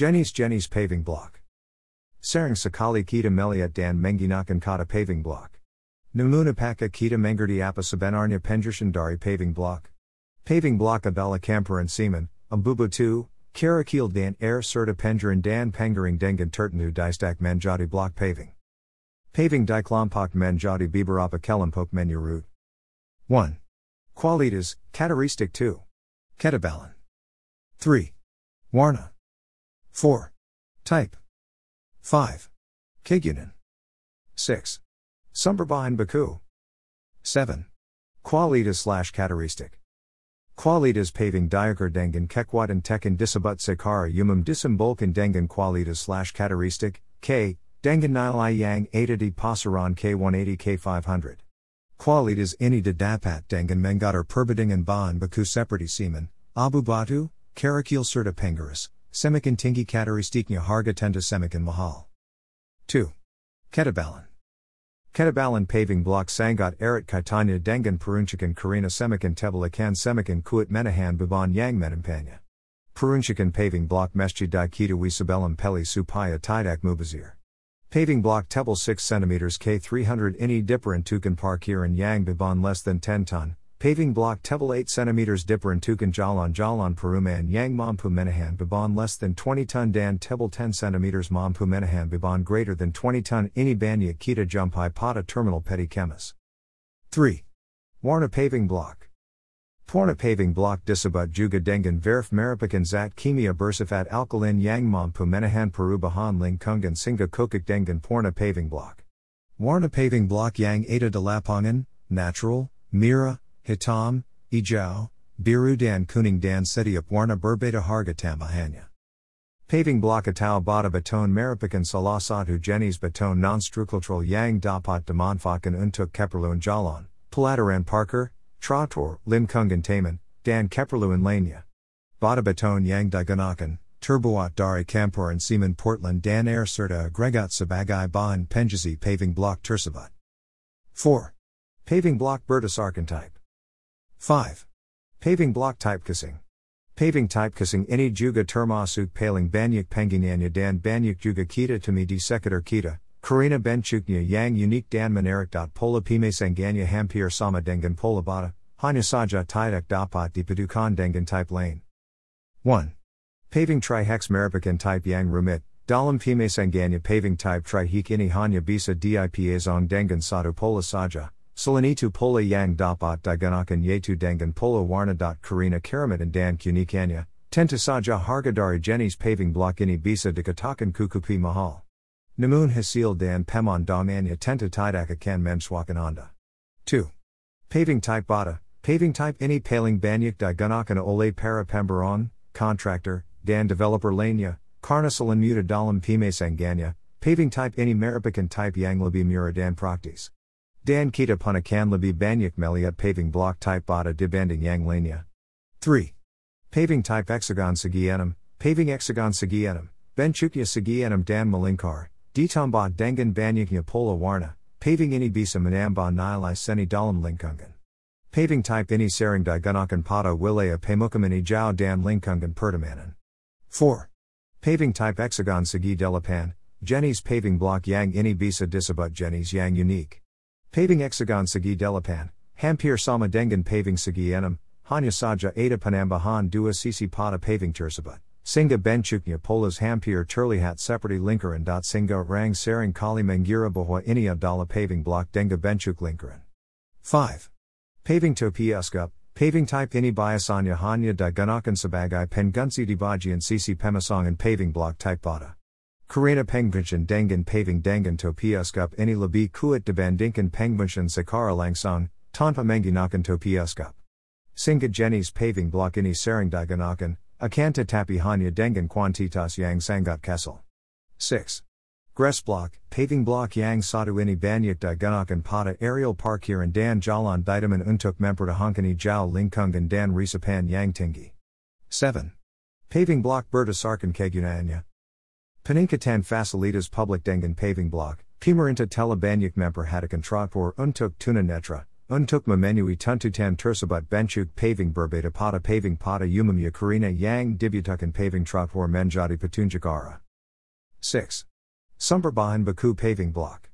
Jenny's Jenny's paving block. Sarang Sakali Kita Meliat Dan Menginakan Kata paving block. Namunapaka Kita Mengerdi Apa Sabenarnya Penjershandari paving block. Paving block Abella Camper and Seaman, Ambubu 2, Karakil Dan Air Serta Penjaran Dan Pengering Dengan Tertenu Distak Manjati block paving. Paving Diklompok Manjati Biberapa Kelimpok Menu route. 1. Qualitas, Kataristic 2. Ketabalan. 3. Warna. 4. Type. 5. Kigunan. 6. Sumberbahan Baku. 7. Qualitas slash Kataristic. Qualitas paving diaker dengan kekwatan tekan disabut sekara umum disimbolkan dengan qualitas slash Kataristic, K, dengan nilai yang ada di pasaran K180 K500. Qualitas ini dapat dengan mengatur perbandingan bahan baku seperti semen, abu batu, karakil serta pengaris, semakin tinggi kataristiknya harga tenda semakin mahal. 2. Ketabalan. Ketabalan paving block sangat erat kaitanya dengan peruncukan karina semakin tebalakan semakin kuat menahan beban yang menampanya. Peruncukan paving block masjid di kita wisabelam peli supaya tidak mubazir. Paving block tebel 6 cm K 300 ini diperentukan parkiran yang beban less than 10 ton, Paving block Tebel 8 cm dipper Tukan Jalan Jalan Peruman Yang Mampu Menahan Biban less than 20 ton Dan Tebel 10 cm Mampu Menahan Biban greater than 20 ton Ini Banya Kita Jumpai Pata Terminal Petty Chemis. 3. Warna Paving Block. Porna Paving Block Disabut Juga Dengan Verf Maripakan Zat Kimia Bersifat Alkalin Yang Mampu Menahan perubahan lingkungan Singa Kokik Dengan Porna Paving Block. Warna Paving Block Yang Ada de Lapangan, Natural, Mira, Hitam, Ijao, Biru dan Kuning dan Setiap Warna Berbeda Harga Tambahanya. Paving block atau bata beton meripikan salah satu jenis beton non-struktural yang dapat dimanfaatkan untuk keperluan jalan, pelataran parker, trotor, limkungan taman, dan keperluan lainnya. Bata beton yang digunakan, terbuat dari campuran semen Portland dan air serta agregat sebagai bahan penjasi paving block tersebut. 4. Paving block berdasarkan type. 5. Paving block typecasing. Paving typecasing ini juga termasuk paling banyak penggunaannya dan banyak juga kita tumi di sekitar kita, karena bentuknya yang unique dan menarik. Pola pemasangannya hampir sama dengan pola bata, hanya saja tidak dapat dipadukan dengan type lain. 1. Paving trihex merupakan type yang rumit, dalam pemasangannya paving type trihek ini hanya bisa dipasangan dengan satu pola saja, Selenitu pola yang dapat digunakan yaitu dengan pola warna. Karina Karamat dan kunikanya, tentu saja harga dari jenis paving block ini bisa dikatakan kukupi mahal. Namun hasil dan pemandangannya tentu tidak akan menswakan anda. 2. Paving type bata, paving type ini paling banyak digunakan oleh para pemborong, contractor, dan developer lainnya, karena muda dalam pemasangannya, paving type ini merupakan type yang lebih murah dan praktis. Dan kita punakan lebih banyak melihat paving block type bata dibanding yang lainnya. 3. Paving type hexagon segi enam, paving hexagon bentuknya segi enam dan melingkar, ditambah dengan banyaknya pola warna, paving ini bisa menambah nilai seni dalam lingkungan. Paving type ini sering digunakan pada wilayah pemukiman hijau dan lingkungan pertemanan. 4. Paving type hexagon segi delapan, Jenny's paving block yang ini bisa disebut Jenny's yang unique. Paving hexagon segi delapan, hampir sama dengan paving segi enam, hanya saja ada penambahan dua sisi pada paving tersebut, Singa bentuknya polas hampir terlihat seperti lingkaran. Singa rang sering kali mengira bahwa ini adalah paving block dengan bentuk lingkaran. 5. Paving topi eskup, paving type ini biasanya hanya digunakan sebagai pengganti di bagian sisi pemasangan paving block type bata. Karena Pengbunchan dengan paving dengan topiaskup ini lebih kuat dibandingkan Pengbunchan secara langsung, tanpa menggunakan topiaskup. Sehingga Jenny's paving block ini sering digunakan, akan tetapi hanya dengan kuantitas yang sangat kecil. 6. Gres block, paving block yang satu ini banyak digunakan pada aerial parkiran dan jalan vitamin untuk mempertahankan hijau lingkungan dan resapan yang tinggi. 7. Paving block berdasarkan kegunaannya, Peningkatan Fasilitas public dengan paving block, pemerintah telah banyak memperhatikan traktor untuk tuna netra, Untuk Mamenui Tuntutan Tursabat Benchuk Paving Burbeta Pata Paving Pata Umumya Karina Yang Dibyatukan Paving Trotwar Menjadi Patunjakara. 6. Sumberbahan Baku Paving Block.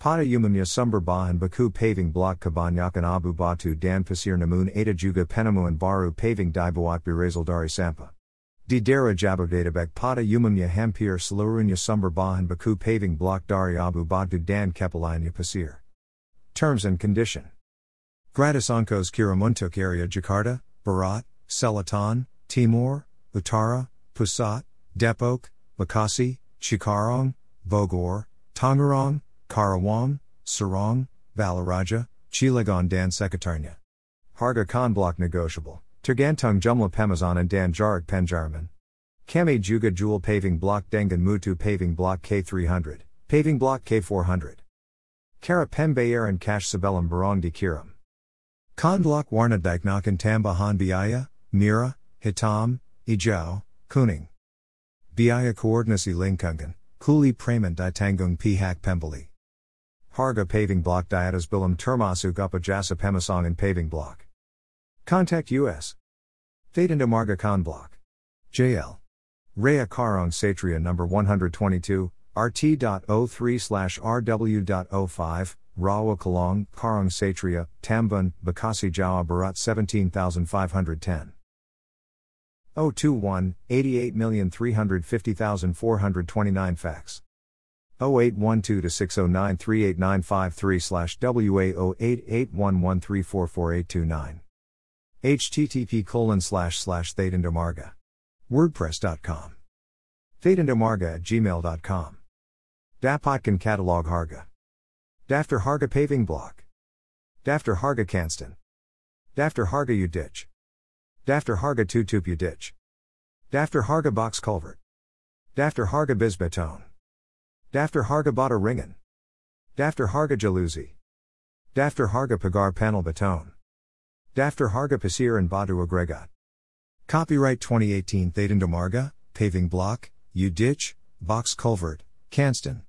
Pada Umumya Sumberbahan Baku Paving Block Kabanyakan Abu Batu Dan Pasir Namun Ada Juga Penamuan Baru Paving Dibuat Birazal Dari Sampa. Di Dara Jabodetabek Pada Umumya Hampir Selurunya Sumberbahan Baku Paving Block Dari Abu Batu Dan Kepalanya Pasir. Terms and condition. Gratis Onkos Kiramuntuk area Jakarta, Berat, Selatan, Timur, Utara, Pusat, Depok, Bekasi, Cikarang, Bogor, Tangerang, Karawang, Serang, Balaraja, Cilegon dan Sekitarnya. Harga Khan block negotiable. Tergantung Jumla Pemazon and Dan Jarak Penjarman. Kami Juga Jewel Paving Block Dengan Mutu Paving Block K300, Paving Block K400. Kara Pembayer and Cash Sabellum Barong di Kiram. Konblok Warna Diknakan Tambahan Biaya, Mira, Hitam, Ijao, Kuning. Biaya Koordinasi Lingkungan, Kuli Praman Ditangung Pihak Pembali. Harga Paving Block Diatas Bilam Termasuk Uppa Jasa Pemasong and Paving Block. Contact US. Thatinda Marga Khan Block. JL. Rhea Karang Satria number 122, RT.03/RW.05, Rawa Kalong, Karang Satria, Tambun, Bekasi Jawa Barat 17510. 021, 88350429 fax. 0812 609 38953 slash WA08811344829. Http colon slash slash Marga. WordPress.com. Thadendamarga at gmail.com. Dapotkin Catalog Harga. Dafter Harga Paving Block. Dafter Harga Kanston. Dafter Harga U Ditch. Dafter Harga Tutup U Ditch. Dafter Harga Box Culvert. Dafter Harga Bisbeton. Dafter Harga Bada Ringen. Dafter Harga Jaluzi. Dafter Harga Pagar Panel Beton. Dafter Harga Pasir and Badu Agregat. Copyright 2018 Thadendamarga, Paving Block, U Ditch, Box Culvert, Canston.